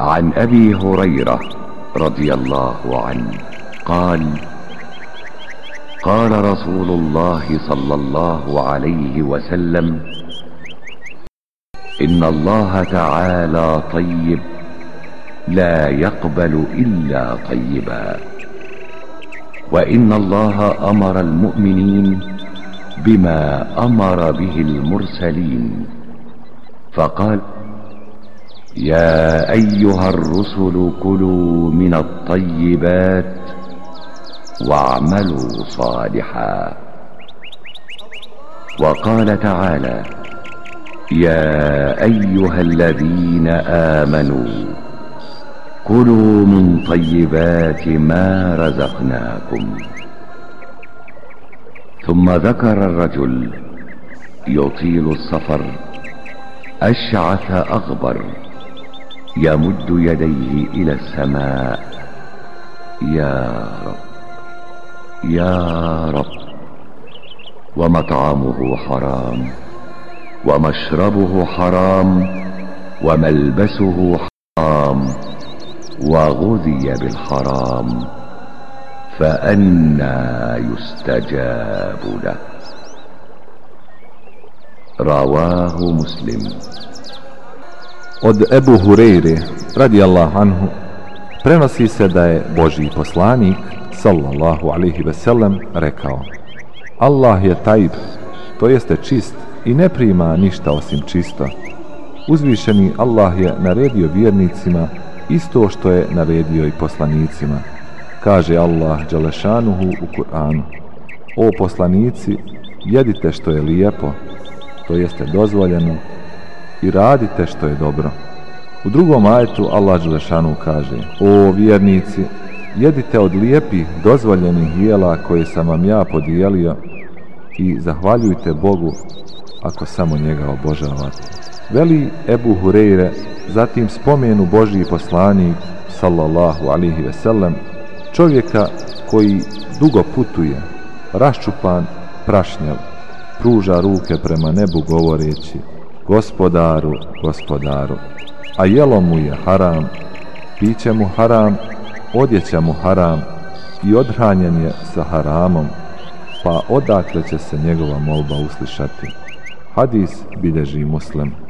عن أبي هريرة رضي الله عنه قال قال رسول الله صلى الله عليه وسلم إن الله تعالى طيب لا يقبل إلا طيبا. وإن الله أمر المؤمنين بما أمر به المرسلين. فقال يا أيها الرسل كلوا من الطيبات واعملوا صالحا. وقال تعالى يا أيها الذين آمنوا كلوا من طيبات ما رزقناكم. ثم ذكر الرجل يطيل السفر أشعث أغبر. يمد يديه إلى السماء. يا رب. يا رب. ومطعمه حرام. ومشربه حرام. وملبسه حرام. وغذي بالحرام. فأنا يستجاب له. رواه مسلم. Od Ebu Hureyre, radijallahu anhu, prenosi se da je Božji poslanik, sallallahu alihi veselem, rekao Allah je tajb, to jeste čist i ne prima ništa osim čisto. Uzvišeni Allah je naredio vjernicima isto što je naredio i poslanicima. Kaže Allah Đalešanuhu u Kur'anu. O poslanici, jedite što je lijepo, to jeste dozvoljeno, i radite što je dobro. U drugom ajetu Allah Đelešanu kaže O vjernici, jedite od lijepih dozvoljenih jela koje sam vam ja podijelio i zahvaljujte Bogu ako samo njega obožavate. Veli Ebu Hureyre, zatim spomenu Božji poslanik sallallahu alihi veselem, čovjeka koji dugo putuje, raščupan, prašnjav, pruža ruke prema nebu govoreći gospodaru, gospodaru, a jelo mu je haram, piće mu haram, odjeća mu haram i odhranjen je sa haramom, pa odakle će se njegova molba uslišati. Hadis bilježi muslim.